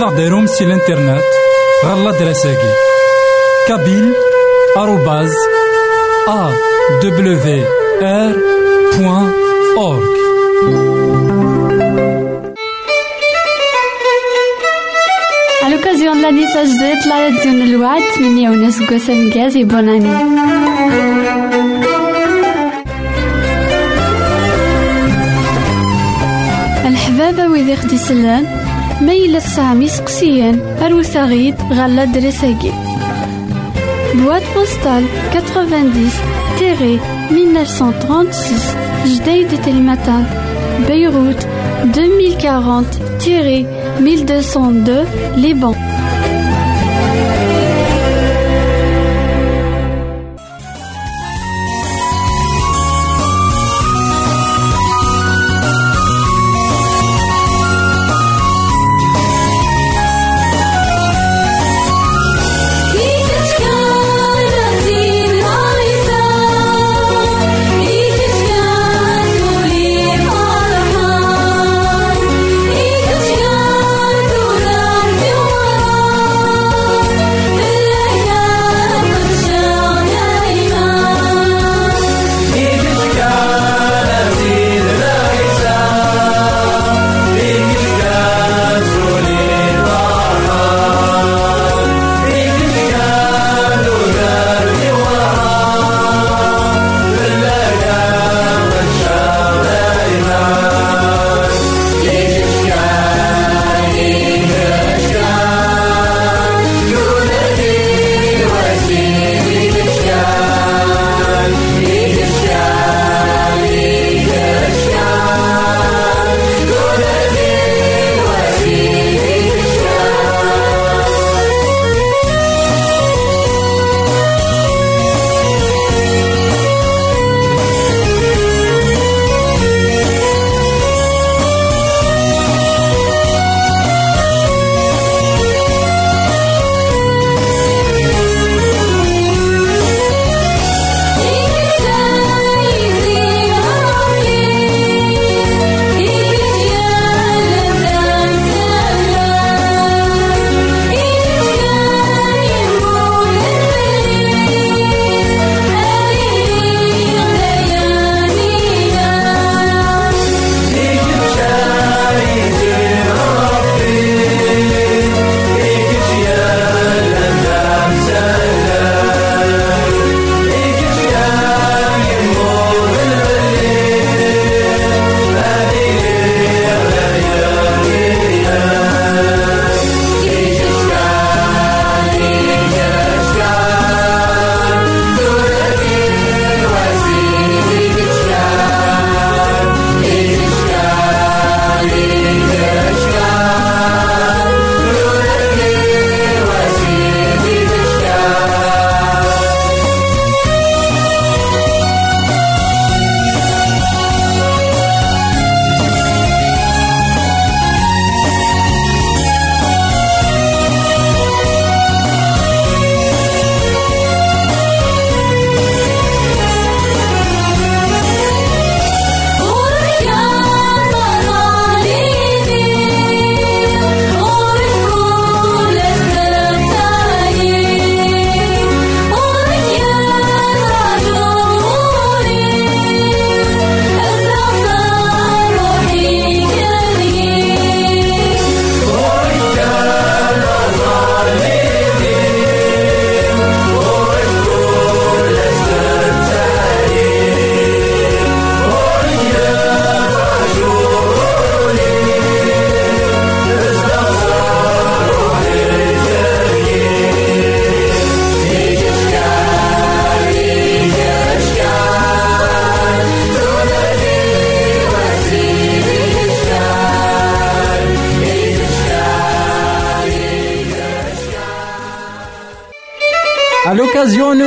ماذا غديرهم سي الانترنت غالا دراساكي كابيل آروباز أ دبليو آر بوان أورك À l'occasion de l'année la radio الوعد تمنية وناس قوسا مكازي بوناني الحبابة ويدي خدي سلان Ma yella tesɛam isqsiyen, arut-aɣ-d. Boîte postale 90-1936, Jdeï de Telmatan, Beyrouth 2040-1202, Liban.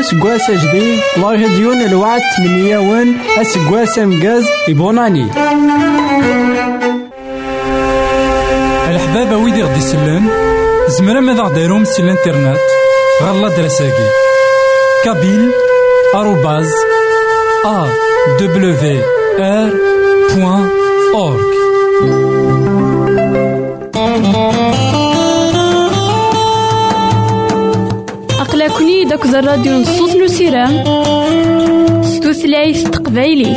الوكازيون سكواس جديد الله ديون الوعد من يوان اسكواس مقاز يبوناني. الحبابة ويدي غدي يسلن زمرا ماذا غديرهم سي الانترنت غالا دراساكي. كابيل الراديو نصوص نسيرام ستوثلايف تقبايلي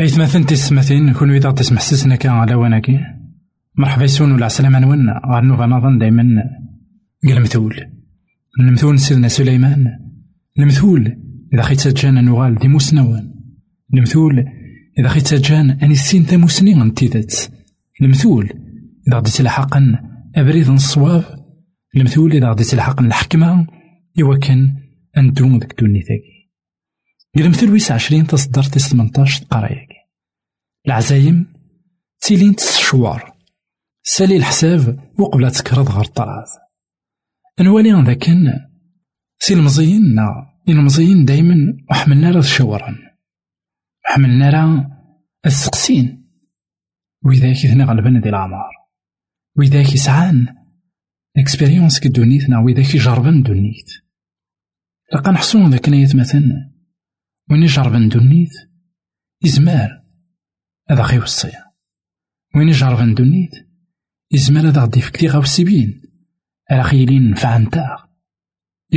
إثماثن تسمثين كون ويدا تسمح سسنا كان على وناكي مرحبا يسون ولا عسلامة نون غار نوفا نظن دايما المثول المثول سيدنا سليمان. المثول إذا خيت جان نوغال دي مسنوان. المثول إذا خيت جان أني السين تا مسني غنتيدات المثول إذا غدي تلحقا أبريد الصواب المثول إذا غدي تلحقا الحكمة. إوا كان أندوم ديك دونيتاكي المثل ويس عشرين تصدر تيس تمنطاش قراياكي العزايم تيلين تسشوار. سالي الحساب وقبل تكرض غير الطراز. نوالي ذاكن سي المزيين نا المزيين دايما وحملنا راه الشوران وحملنا راه السقسين. وإذاك هنا غلبنا دي العمار وإذاك يسعان اكسبيريونس كدونيت نا وإذاك يجربن دونيت. لقا نحسون ذاك نيت مثلا. وين يجربن دونيت يزمار هذا خي وصي وين يجربن دونيت يزمار هذا غدي فكتي غاوسيبين راه خيلين نفع نتاع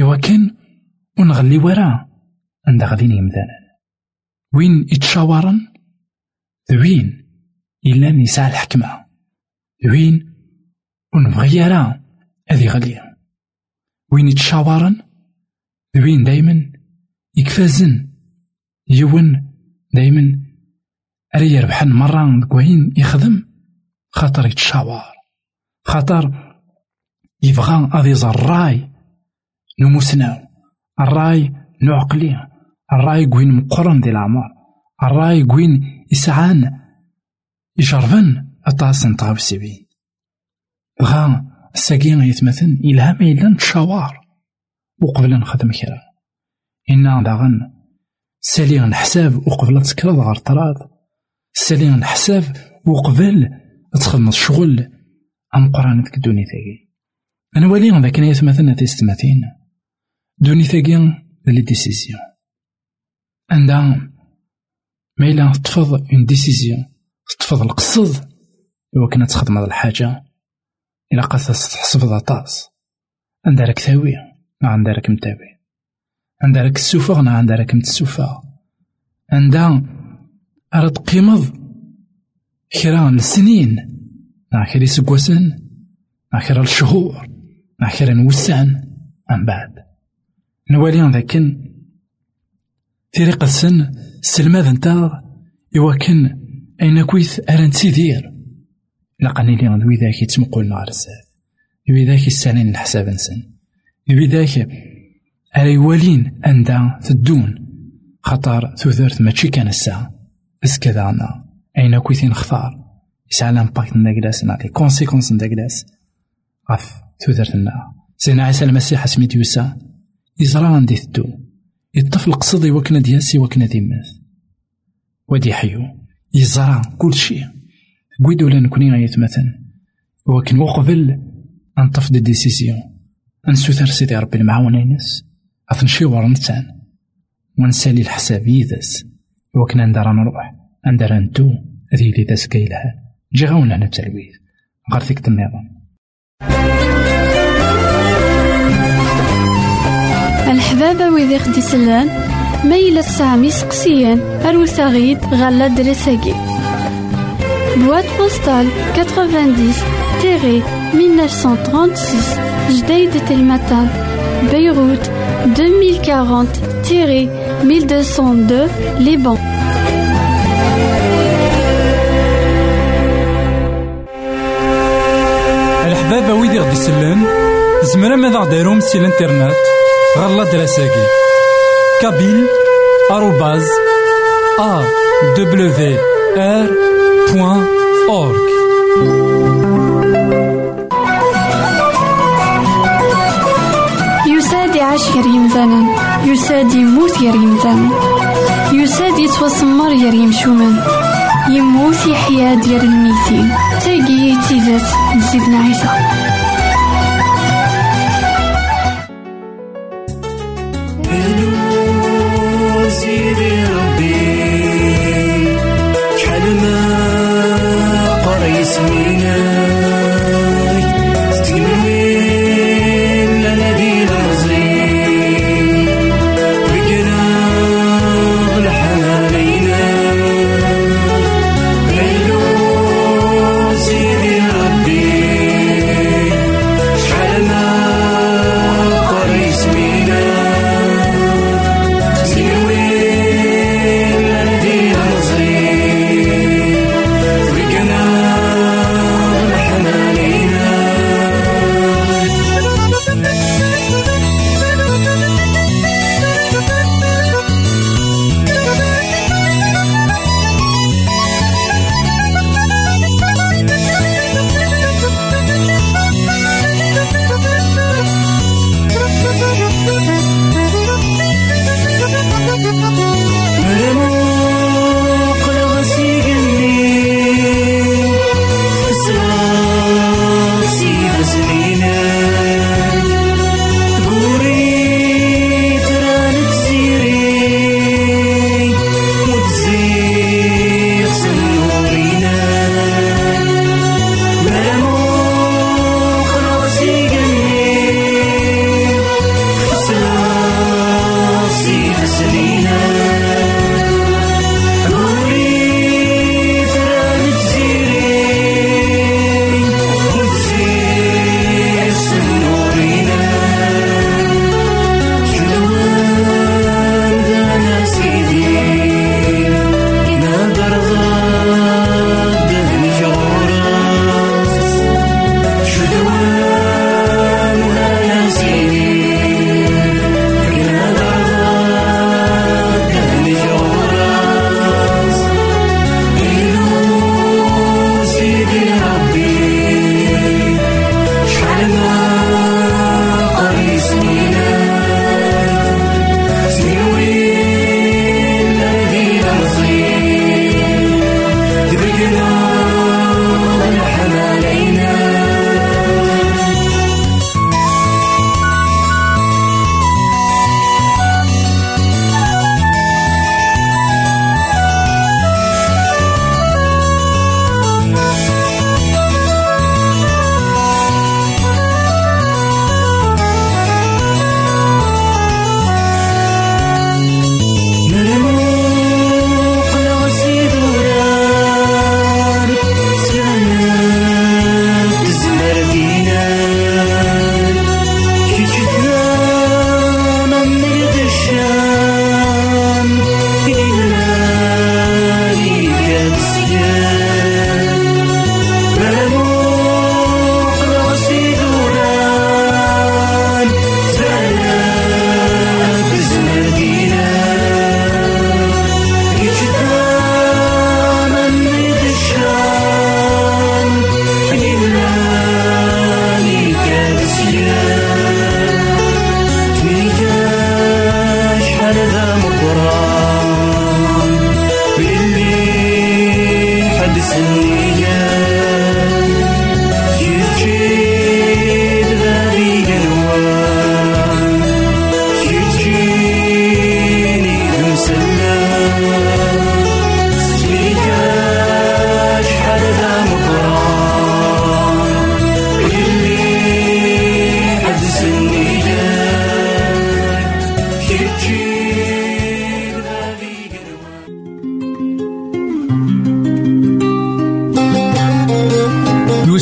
إوا كان ونغلي وراه عند غاديين يمثالا وين يتشاورن ذوين إلا يسعى الحكمة. ذوين ونبغي هذي غالية وين يتشاورن ذوين دايما؟ يكفازن يون دايما. أري يربحن مرة كوين يخدم؟ خاطر يتشاور. خاطر يبغى غادي الراي نموسناو الراي نعقلي. الراي كوين مقرن دي العمر الراي كوين يسعان يجربن أطاس نطاو السبين بغا الساقين يتمثل إلهام إلا نتشاور وقبل نخدم كرا إنا داغن سالي نحساب وقبل تكرد غير طراد. سالي نحساب وقبل تخدم الشغل. أم قرآن ديك الدنيا تاكي أنا ولي ذاك نايت مثلا تيستماتين دوني تاكي لي ديسيزيون عندها ما إلا تفض اون ديسيزيون تفض القصد. إوا تخدم هاد الحاجة إلا قاس تحسب طاس. عندها راك ثاوي ما عندها راك متاوي عندها راك السوفغ ما عندها راك متسوفغ عندها أراد قيمض كرا السنين مع كرا سكواسن مع كرا الشهور مع كرا نوسعن من بعد. نوالي ذاكن طريقة السن السلماذ نتا إوا كان أين كويث أران تسيدير؟ لقاني لي غدوي ذاك يتمقول نهار الساد يوي ذاك يسالين الحساب نسن. يوي ذاك أري والين أندا تدون. خطر ثوثرت ماشي كان الساعة. بس كذا أنا. أين كويث نختار يسعى لامباكت نداكلاس لي كونسيكونس نداكلاس غف. ثوثرتنا سيدنا عيسى المسيح سميت يوسا يزرى عندي تدو يطفل قصدي وكنا دياسي وكنا ديماث ودي حيو. يزرى كل شيء. قويدو ولا نكوني غايت مثلا. وكن وقبل أنطف دي ديسيزيون أنسوثر سيدي ربي المعاونة ينس. أثنشي ورنتان ونسالي الحساب يدس وكن ندار نروح ندار نتو هذه اللي داس كايلها. جي غاونا هنا التلويث غير فيك النظام الحبابة ويدي خدي سلان ميلا سامي سقسيان أروساغيد غالا دريساكي. بواد بوستال 90 تيري 1936 جديد تلمتان بيروت 2040 تيري 1202 لبنان بابا ويدي غدي ماذا غديرهم سي الانترنت؟ غالا دراساكي. كابيل آروباز أ دبليو آر بوان أورك يساد يعيش غير يمثالا يساد يموت غير يمثالا يساد يتوسمر غير يمشومان يموت يحيا ديال الميتين تاقي تيزات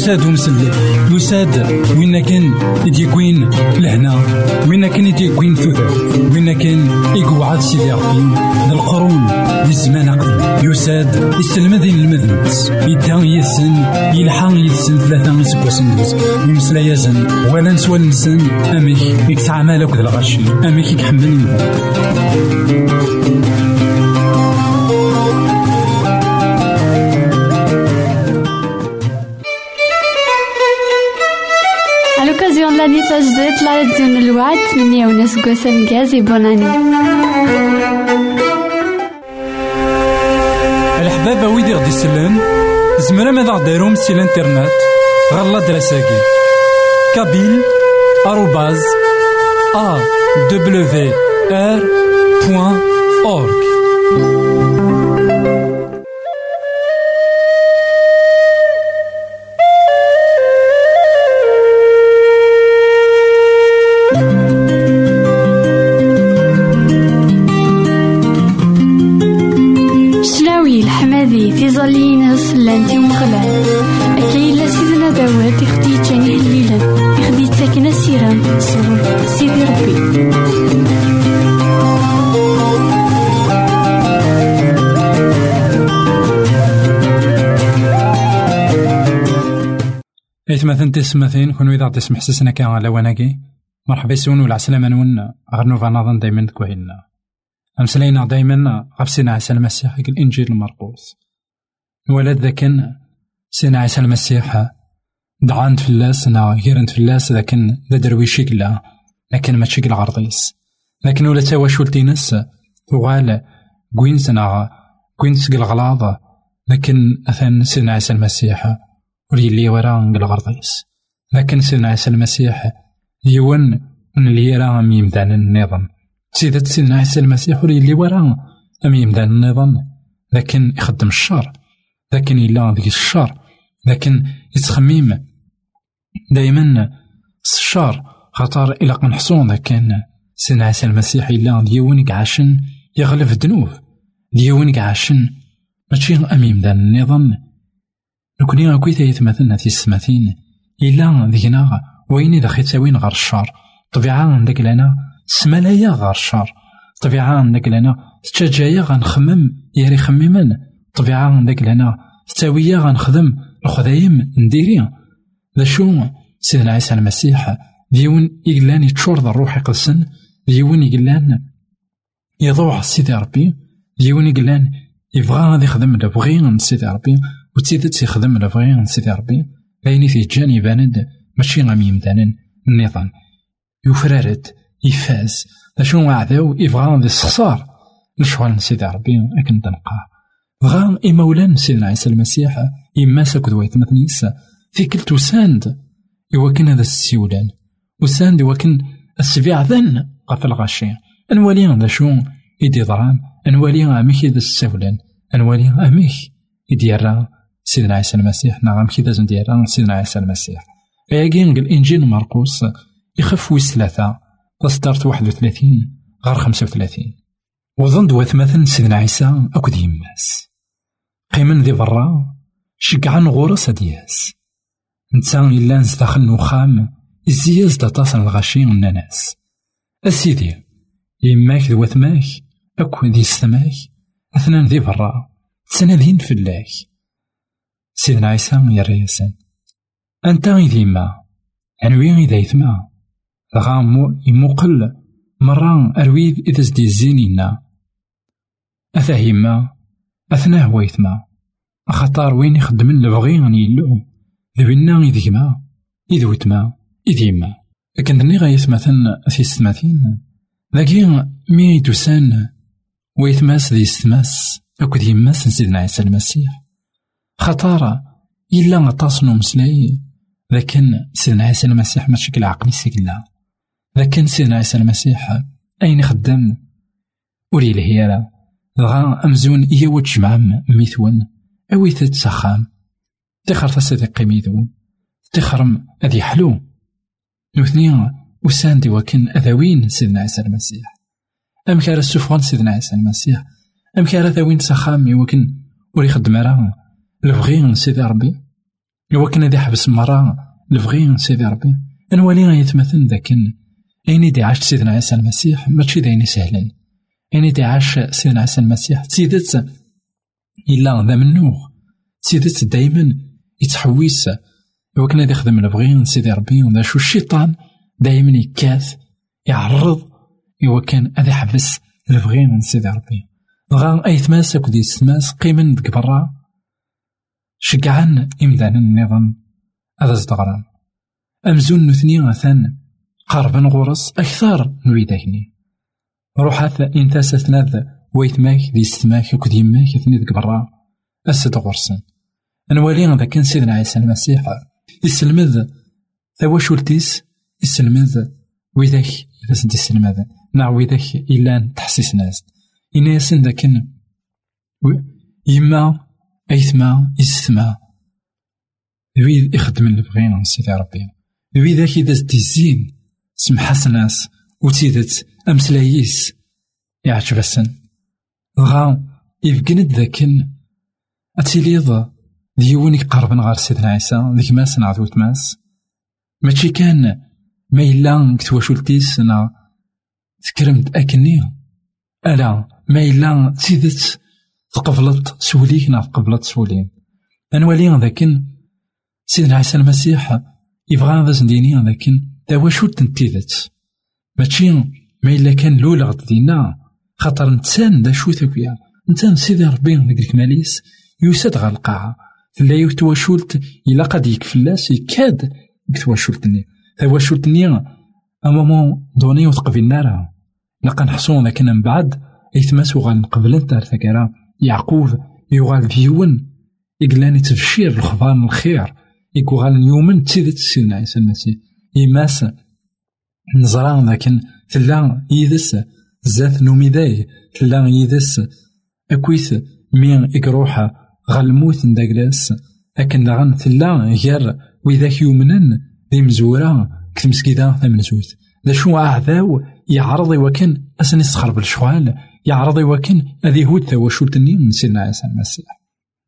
يساد ومسلي يساد وين كان يدي كوين لهنا وين كان يدي كوين فيه وين كان يقعد سيدي ربي للقرون للزمان قبل يساد يسلم ذي المذنبس يدا يسن يلحق يسن ثلاثة يسكوسن دوز يمسلا يزن ولا نسوى نسن أميك يكسع مالك ذا الغش أميك يكحملني لاني تجديد لا راديو الوعد من يونس قسم جازي بوناني. الحبابة ويدي غدي يسلم زمرا ماذا غديرهم سي الإنترنت؟ غالا دراساكي. كابيل آروباز أ دبليو آر بوان أورك إثمثن تسمثين كون إذا تسمح سسنا كان على وناكي. مرحبا يسون ولا عسلامة نون غير نوفا نظن دايما كوهيلنا أمسلينا دايما غف سينا عيسى المسيح الإنجيل المرقوس ولد ذاكن سينا عيسى المسيح دعانت فلاس نا غيرنت فلاس لكن ذا درويشي كلا لكن ماشي العرضيس لكن ولا توا شولتينس تغال كوينس نا كوينس لكن أثن سيدنا عيسى المسيح. وليلي ورا الغرضيس لكن سيدنا عيسى المسيح يون اللي راه أم يمدان النظام. سيدة سيدنا عيسى المسيح وليلي ورا أم يمدان النظام. لكن يخدم الشر. لكن إلا ذيك الشر. لكن يتخميم دايما الشر. خطر إلا قنحصون كان سيدنا عيسى المسيح إلا ديون عاشن يغلب الذنوب ديون عاشن ماشي أم يمدان النظام. نكوني غاكوي تيتمثلنا في السماثين. إلا ذينا وين إذا خيتاوين غار الشر طبيعة عندك لنا سمالايا غار الشر طبيعة عندك لنا تشجايا غنخمم ياري خميما طبيعة عندك لنا تاويا غنخدم الخدايم نديري. ذا شو؟ سيدنا عيسى المسيح ديون يقلان يتشور الروح يقلسن. ديون يقلان يضوح سيدي ربي. ديون يقلان يبغى غادي يخدم لبغي سيدي ربي. وتزيد يخدم لبغي سيدي ربي بايني في جاني باند ماشي غام يمدانن النظام يفرارد يفاز شنو عداو يبغى ذي السخسار. لشغل سيدي ربي أكن تنقاه بغا إمولان سيدنا عيسى المسيح إما ساكد ويتمثنيس في كل تساند يوكن هذا السيولان. وساند يوكن السبيع ذن قف الغاشي أنوالي هذا شو يدي ضران أنوالي اميك هذا السولان أنوالي اميك يدير سيدنا عيسى المسيح. نعم كي لازم ديالها سيدنا عيسى المسيح. أياكي الإنجيل مرقوس يخف ويس ثلاثة تصدرت واحد وثلاثين غير خمسة وثلاثين. وظن دوات مثلا سيدنا عيسى أكد يماس. قيمن ذي برا شقعن غورس دياس. نتا إلا نز داخل نوخام الزياز دا تصل الغشي الناس أسيدي يماك دوات ماك أكو ذي السماك أثنان ذي برا. تسنادين فلاك سيدنا عيسى يرى ياسن أنت ديما عنوي إذا يثما دغا يموقل مرة أرويد إذا زدي الزينينا أثاهيما. أثناه هو يثما أخطار وين يخدم لبغي غني يلو. ذوينا إذيما. إذ ويتما إذ يما لكن دني غايث مثلا في السماثين ذاكي مي دوسان ويثماس ذي ستماس أكد يماس سيدنا عيسى المسيح. خطارة. إلا غطاس مسلاي لكن سيدنا عيسى المسيح ماشي العقل سيكلا لكن سيدنا عيسى المسيح أين خدام ولي الهيالة دغا أمزون إيا وتجمعم ميثون. أوي تتسخام تخر تسدي قيميدون تخرم أذي حلو نوثنيا وساندي وكن أذاوين سيدنا عيسى المسيح. أم كان السفغان سيدنا عيسى المسيح. أم كان ذاوين سخامي وكن ولي خدم راه. البغي سيدي ربي. إوا كان ذي حبس مرة الفغي سيدي ربي. نولي غيتمثل ذاك أين دي عاش سيدنا عيسى المسيح ماشي داين سهلا. أين دي عاش سيدنا عيسى المسيح. تسيدت إلا ذا منوغ تسيدت دايما يتحويس وكنا دي يخدم البغي سيدي ربي وذا شو الشيطان دايما يكاث يعرض. إوا كان هذا يحبس البغي من سيدي ربي. غا أي تماس أكد يستماس قيمن ديك برا. شقعان إمدان النظام هذا زدغران أمزون نثني غثان قربا غورس أكثر نويداكني روحات إنتاس ثلاث ويتماك دي ستماك أكد يماك ديك برا أسد غورسن نوالي غدا كان سيدنا عيسى المسيح. يسلمذ ثواشولتيس. يسلمذ ويداك إذا سنتي السلمذ نع ويداك إلا تحسيس ناس. إنا ياسن ذاكن يما أيثما يستما ذوي يخدم اللي بغينا سيدي ربي. ذوي ذاك إذا تيزين سمحاس ناس وتيدت أمسلايس. يعجبسن غا يفقند ذاكن أتيليض ديون يقربن غار سيدنا عيسى ذيك ماس نعذو تماس ماشي كان ما إلا كتواشولتيس نا. تكرمت أكني. ألا ما إلا تيدت تقبلت سوليك نا تقبلت سولين أنوالي ذاكن سيدنا عيسى المسيح يبغى هذا زنديني ذاكن واش تنتيذت. ماشي ما إلا كان لولا غدينا خاطر نتسان دا شو ثويا نتسان سيدي ربي ذاك الكماليس يوسد غا القاعة تلا يتواشولت إلا قد يكفلاس يكاد يتواشولتني تواشولتني أمامو دوني وتقبل نارا. لقا نحصون لكن من بعد ايتماس وغال نقبل انت ثكرا يعقوب يغال ديون يقلاني تبشير الخبار الخير يقوغال يومن تسيدت سيدنا عيسى المسيح. يماس نزرا لكن تلا يدس زات نوميداي تلا يدس. أكويث مين إكروحا غالموت نداكلاس أكن داغن تلا غير وإذاك يومنن ذي مزورا كتمسكيدا ثمن زوت ذا شو أعذاو يعرض وكان أسن يسخر بالشوال يعرض وكان أذي هود تواشوتني من سيدنا عيسى المسيح.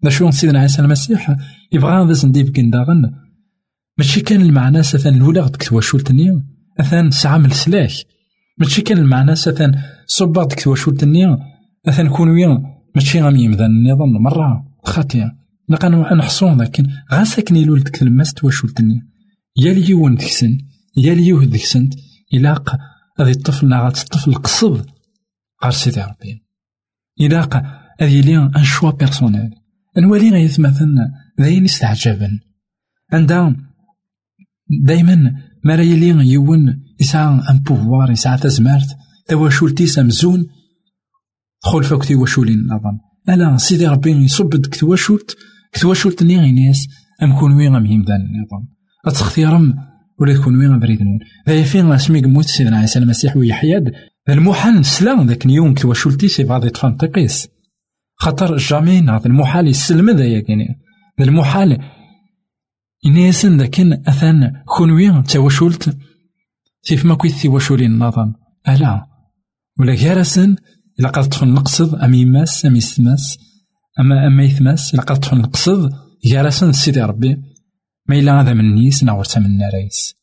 شو سيدنا عيسى المسيح؟ يبغى هذا سنديف كنداغن ماشي كان المعنى سثان الأولى غدك تواشولتني أثان ساعة من السلاح. ماشي كان المعنى سثان صبا ديك تواشولتني أثان كونويا ماشي غام يمذا النظام مرة. خاطية لقا نحصون لكن غا ساكني لول ديك الماس تواشولتني يا ليون ديكسن يا ليوه ديكسنت إلاق هذي الطفل ناغات الطفل قصد غار سيدي ربي. إلاق هذي لي أن شوا بيرسونيل. نولي غيث مثلا ذاين استعجابا عندها دايما ما راه يلي يون يسعى أن بوفوار يسعى تزمارت تواشولتيس مزون دخل فوق تواشولين نظن ألا سيدي ربي يصب ديك تواشولت تواشولت ني غينيس أم كون وين غام يمدان نظن اتختيرم ولا تكون وين بريد نون ذا فين اسمي قموت سيدنا عيسى المسيح ويحياد المحال نسلا ذاك اليوم تواشولتي سي بعض تقيس خاطر جامي نعرف المحال يسلم ذا يعني المحال إنيسن لكن أثان كونوي تواشولت كيف ما كويت تواشولين النظام ألا. ولا جارسن إلا قد تفن نقصد أم يماس أم يستماس أما أما يثماس إلا قد تفن نقصد جارسن سيدي ربي. ما إلا هذا من نيس من ناريس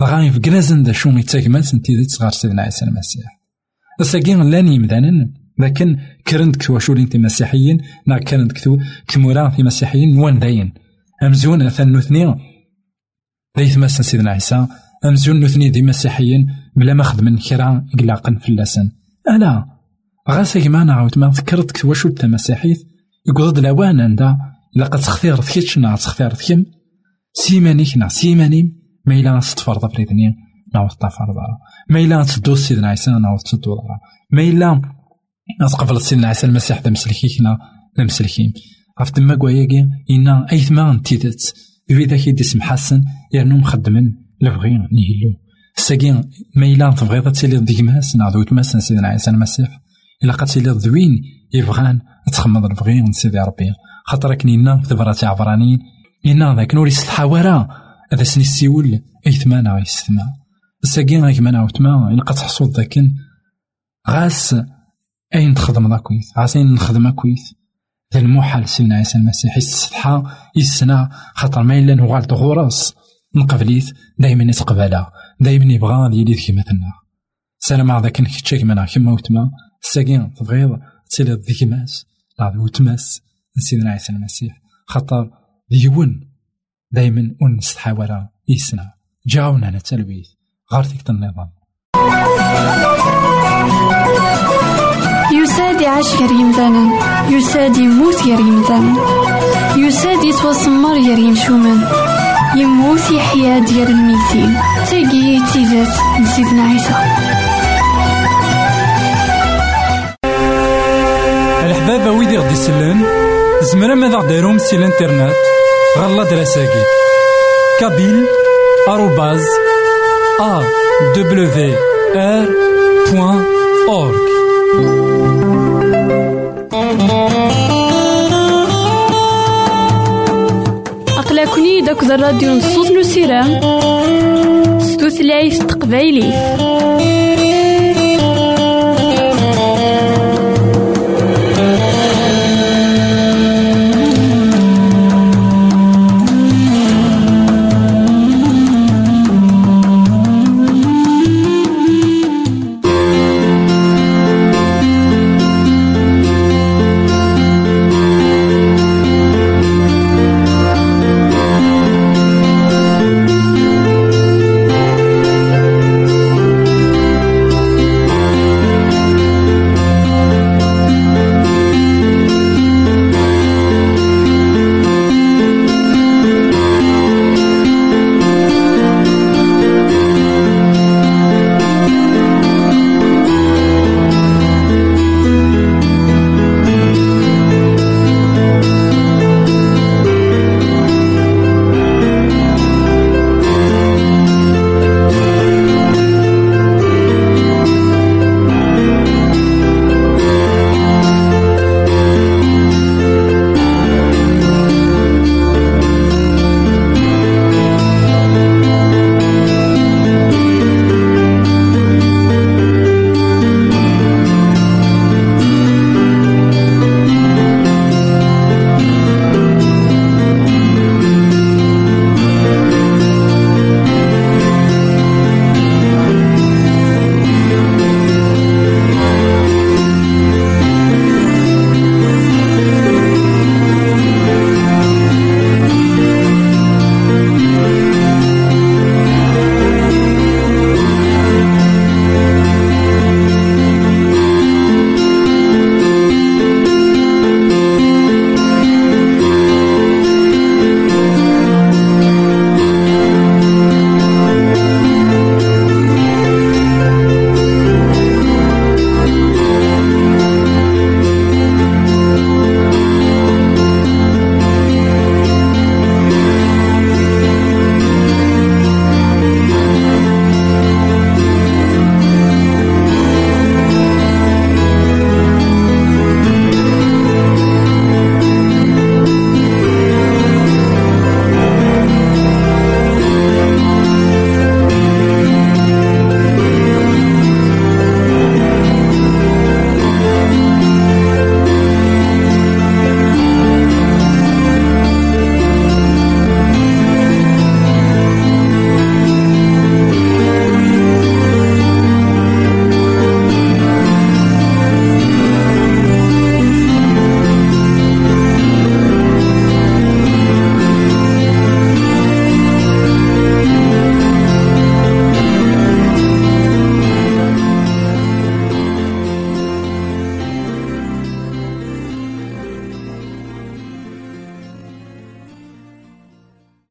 بغا يفكرازن دا شو يتاكمات سنتي ذات صغار سيدنا عيسى المسيح. أساكين لاني يمدانن لكن كرنت كتواشولين تي مسيحيين نا كرنت كتو كتمورا في مسيحيين وان داين أمزون أثن نثني ذي ماسا سيدنا عيسى. أمزون نثني ذي مسيحيين بلا ما خدمن كرا إقلاقا فلاسن ألا غاسا كما أنا عاود ما ذكرت واش تا مسيحيت يقصد لوان عندها إلا قد تختار ثكيتش نا تختار ثكم سيمانيك نا سيمانيم. ما إلا تفرض فريدني نعاود تفرض ما إلا تدو سيدنا عيسى نعاود تدو ما إلا تقبل سيدنا عيسى المسيح ذا مسلكيك نا مسلكيم غف تما كواياكي إنا أيثما نتيدات ذوي ذاك يدي حسن يرنو مخدمن لبغي نيلو ساكين ما إلا تبغيض تسيلي ديك ماس نعضو تماس سيدنا عيسى المسيح. إلا قد تسيلي ذوين يبغان تخمض البغي سيدي ربي. خاطر كنينا في تبرات عبرانيين إنا ذاك نور يستحاورا هذا سني السيول أيثما نا يستما ساكين غيك ما نعاوتما إلا تحصل ذاكن غاس أين تخدم ذا كويس غاس أين نخدم كويس ذا المحال سيدنا عيسى المسيح يستحى يسنا خاطر ما إلا نغال غراس نقبليت دايما يتقبلها دايما يبغى يلي ذيك مثلنا. سلام على ذاك كتشاك منا كيما وتما ساكين تبغيض تسيلي ذيك ماس وتماس سيدنا عيسى المسيح. خاطر ديون دايما ونستحاول يسنا جاونا تلويث غير ذيك النظام يساد يعيش غير يمثالا يساد يموت غير يمثالا يساد يتوسمر غير يمشومان يموت يحيا ديال الميتين. تاقي تيزات نسيدنا عيسى. الحبابة ويدي غدي يسلن زمرا ماذا غديرهم سي الإنترنت غالا دراساكي. كابيل آروباز أورك أقلكني داك الراديو نصوص نسيرام ستوثلايف تقبايلي